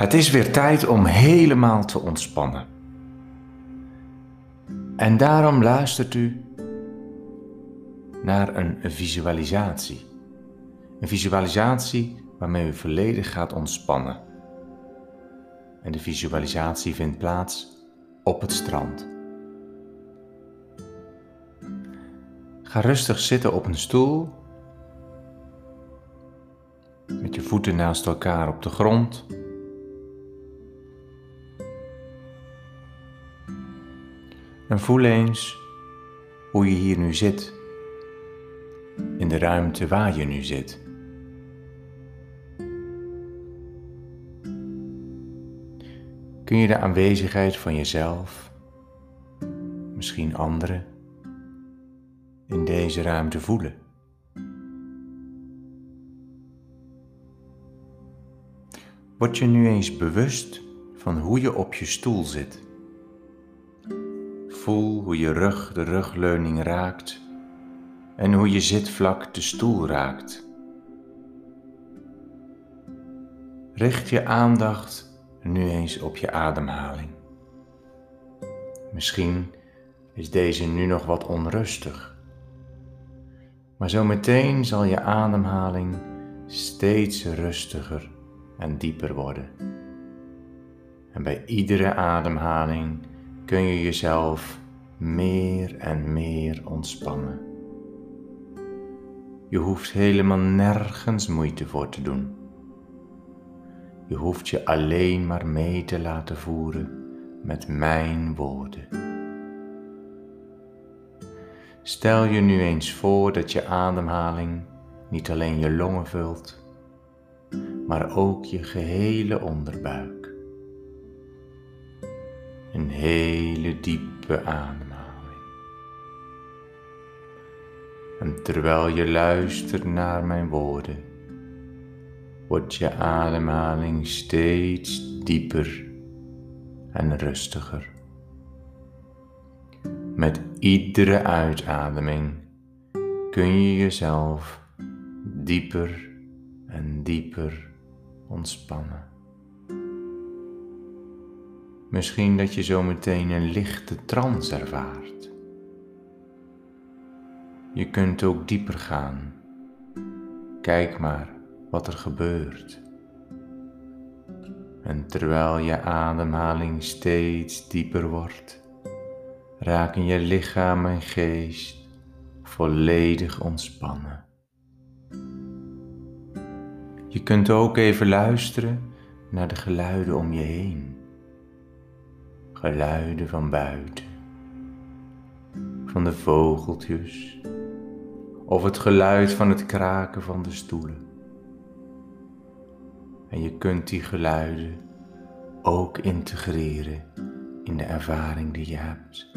Het is weer tijd om helemaal te ontspannen. En daarom luistert u naar een visualisatie. Een visualisatie waarmee u volledig gaat ontspannen. En de visualisatie vindt plaats op het strand. Ga rustig zitten op een stoel met je voeten naast elkaar op de grond. En voel eens hoe je hier nu zit, in de ruimte waar je nu zit. Kun je de aanwezigheid van jezelf, misschien anderen, in deze ruimte voelen? Word je nu eens bewust van hoe je op je stoel zit. Voel hoe je rug de rugleuning raakt en hoe je zitvlak de stoel raakt. Richt je aandacht nu eens op je ademhaling. Misschien is deze nu nog wat onrustig, maar zometeen zal je ademhaling steeds rustiger en dieper worden. En bij iedere ademhaling kun je jezelf meer en meer ontspannen. Je hoeft helemaal nergens moeite voor te doen. Je hoeft je alleen maar mee te laten voeren met mijn woorden. Stel je nu eens voor dat je ademhaling niet alleen je longen vult, maar ook je gehele onderbuik. Een hele diepe ademhaling. En terwijl je luistert naar mijn woorden, wordt je ademhaling steeds dieper en rustiger. Met iedere uitademing kun je jezelf dieper en dieper ontspannen. Misschien dat je zo meteen een lichte trance ervaart. Je kunt ook dieper gaan. Kijk maar wat er gebeurt. En terwijl je ademhaling steeds dieper wordt, raken je lichaam en geest volledig ontspannen. Je kunt ook even luisteren naar de geluiden om je heen. Geluiden van buiten, van de vogeltjes of het geluid van het kraken van de stoelen. En je kunt die geluiden ook integreren in de ervaring die je hebt.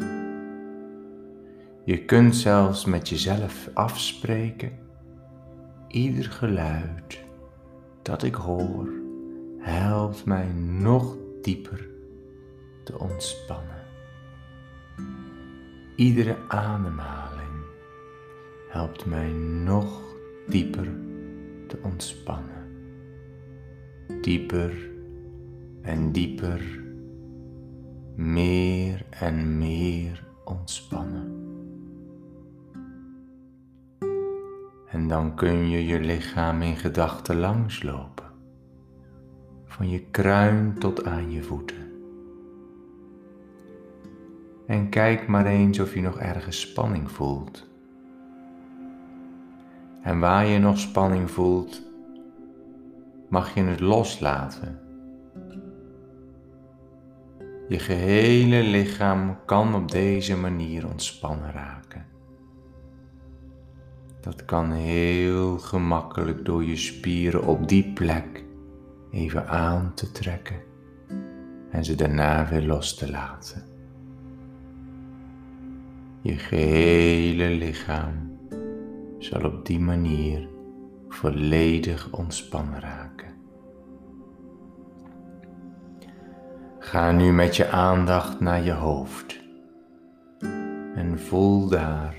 Je kunt zelfs met jezelf afspreken, ieder geluid dat ik hoor helpt mij nog dieper te ontspannen. Iedere ademhaling helpt mij nog dieper te ontspannen. Dieper en dieper, meer en meer ontspannen. En dan kun je je lichaam in gedachten langslopen, van je kruin tot aan je voeten. En kijk maar eens of je nog ergens spanning voelt. En waar je nog spanning voelt, mag je het loslaten. Je gehele lichaam kan op deze manier ontspannen raken. Dat kan heel gemakkelijk door je spieren op die plek even aan te trekken en ze daarna weer los te laten. Je gehele lichaam zal op die manier volledig ontspannen raken. Ga nu met je aandacht naar je hoofd en voel daar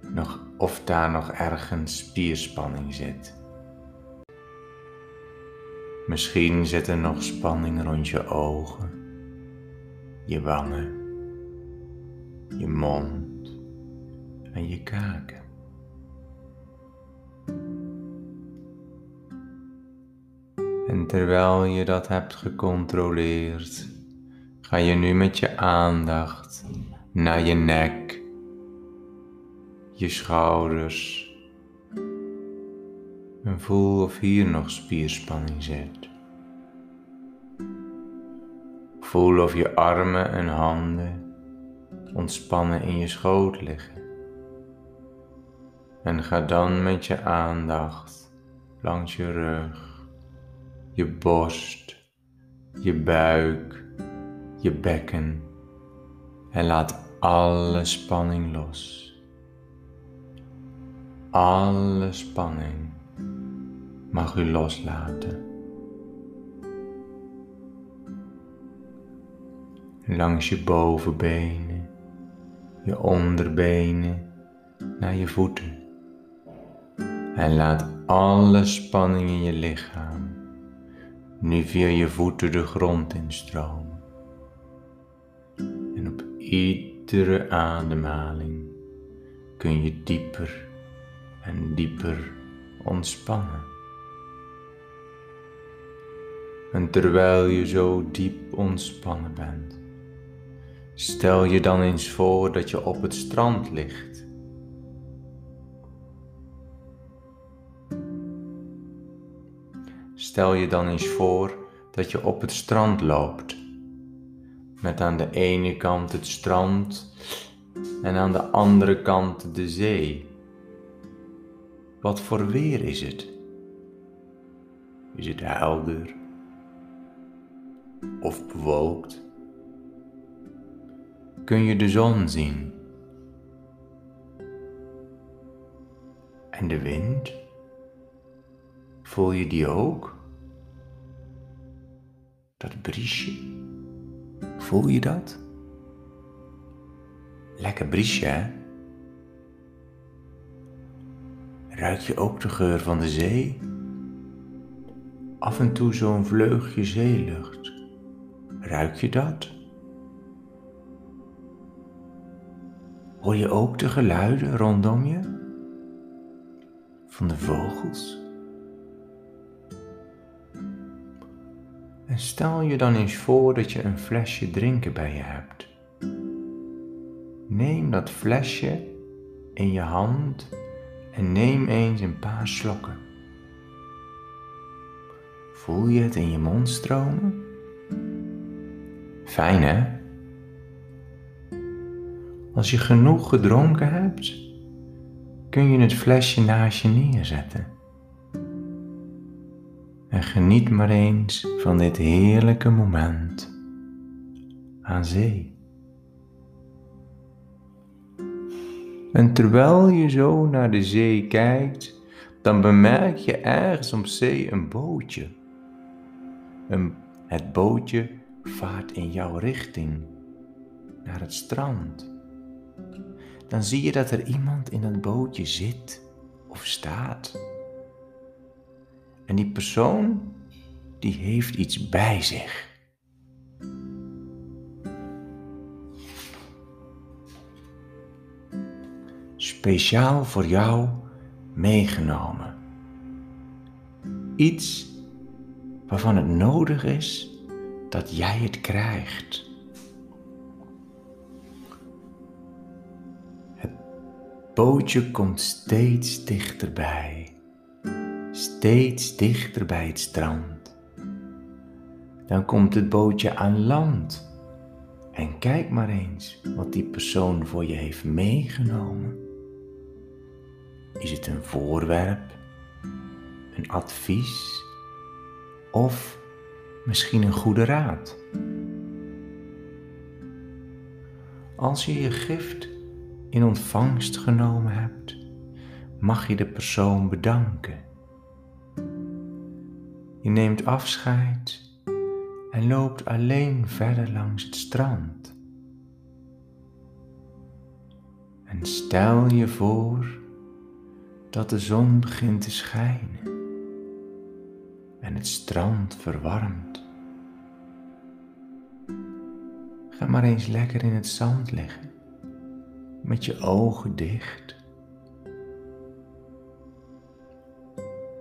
nog of daar nog ergens spierspanning zit. Misschien zit er nog spanning rond je ogen, je wangen, je mond en je kaken. En terwijl je dat hebt gecontroleerd, ga je nu met je aandacht naar je nek, je schouders en voel of hier nog spierspanning zit. Voel of je armen en handen ontspannen in je schoot liggen. En ga dan met je aandacht langs je rug, je borst, je buik, je bekken en laat alle spanning los. Alle spanning mag u loslaten. Langs je bovenbenen, je onderbenen, naar je voeten. En laat alle spanning in je lichaam nu via je voeten de grond instromen. En op iedere ademhaling kun je dieper en dieper ontspannen. En terwijl je zo diep ontspannen bent, stel je dan eens voor dat je op het strand ligt. Stel je dan eens voor dat je op het strand loopt, met aan de ene kant het strand en aan de andere kant de zee. Wat voor weer is het? Is het helder? of bewolkt? Kun je de zon zien? En de wind? Voel je die ook? Dat briesje? Voel je dat? Lekker briesje, hè? Ruik je ook de geur van de zee? Af en toe zo'n vleugje zeelucht. Ruik je dat? Hoor je ook de geluiden rondom je? Van de vogels? En stel je dan eens voor dat je een flesje drinken bij je hebt. Neem dat flesje in je hand en neem eens een paar slokken. Voel je het in je mond stromen? Fijn hè? Als je genoeg gedronken hebt, kun je het flesje naast je neerzetten. En geniet maar eens van dit heerlijke moment aan zee. En terwijl je zo naar de zee kijkt, dan bemerk je ergens op zee een bootje. Een, het bootje vaart in jouw richting naar het strand, dan zie je dat er iemand in dat bootje zit of staat. En die persoon, die heeft iets bij zich. Speciaal voor jou meegenomen. Iets waarvan het nodig is dat jij het krijgt. Bootje komt steeds dichterbij, steeds dichter bij het strand. Dan komt het bootje aan land. En kijk maar eens wat die persoon voor je heeft meegenomen. Is het een voorwerp, een advies of misschien een goede raad. Als je je gift in ontvangst genomen hebt, mag je de persoon bedanken. Je neemt afscheid en loopt alleen verder langs het strand. En stel je voor dat de zon begint te schijnen en het strand verwarmt. Ga maar eens lekker in het zand liggen, met je ogen dicht.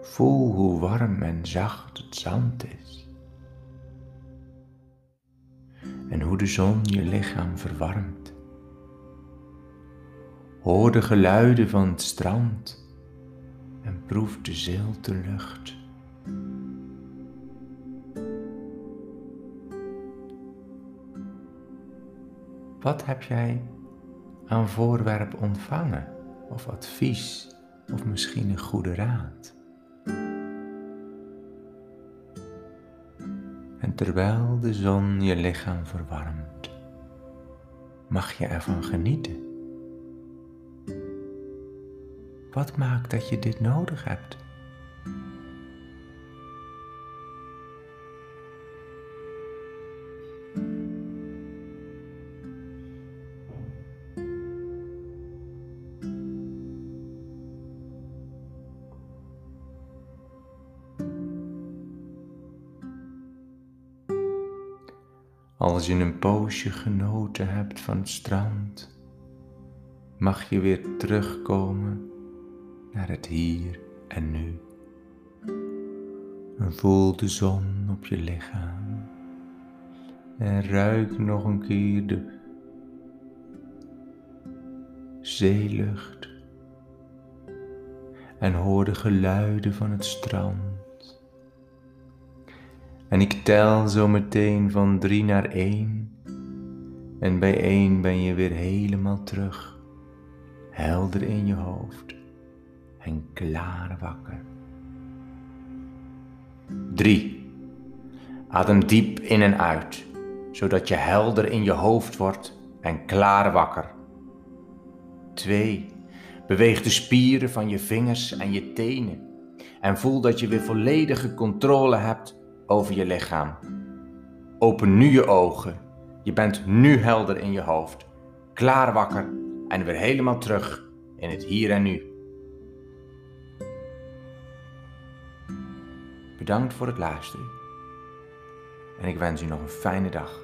Voel hoe warm en zacht het zand is. En hoe de zon je lichaam verwarmt. Hoor de geluiden van het strand en proef de zilte lucht. Wat heb jij aan voorwerp ontvangen of advies of misschien een goede raad? En terwijl de zon je lichaam verwarmt, mag je ervan genieten. Wat maakt dat je dit nodig hebt? Als je een poosje genoten hebt van het strand, mag je weer terugkomen naar het hier en nu. Voel de zon op je lichaam. En ruik nog een keer de zeelucht. En hoor de geluiden van het strand. En ik tel zo meteen van drie naar één. En bij één ben je weer helemaal terug. Helder in je hoofd en klaar wakker. Drie. Adem diep in en uit, zodat je helder in je hoofd wordt en klaar wakker. 2. Beweeg de spieren van je vingers en je tenen en voel dat je weer volledige controle hebt over je lichaam. Open nu je ogen. Je bent nu helder in je hoofd, klaar wakker en weer helemaal terug in het hier en nu. Bedankt voor het luisteren en ik wens u nog een fijne dag.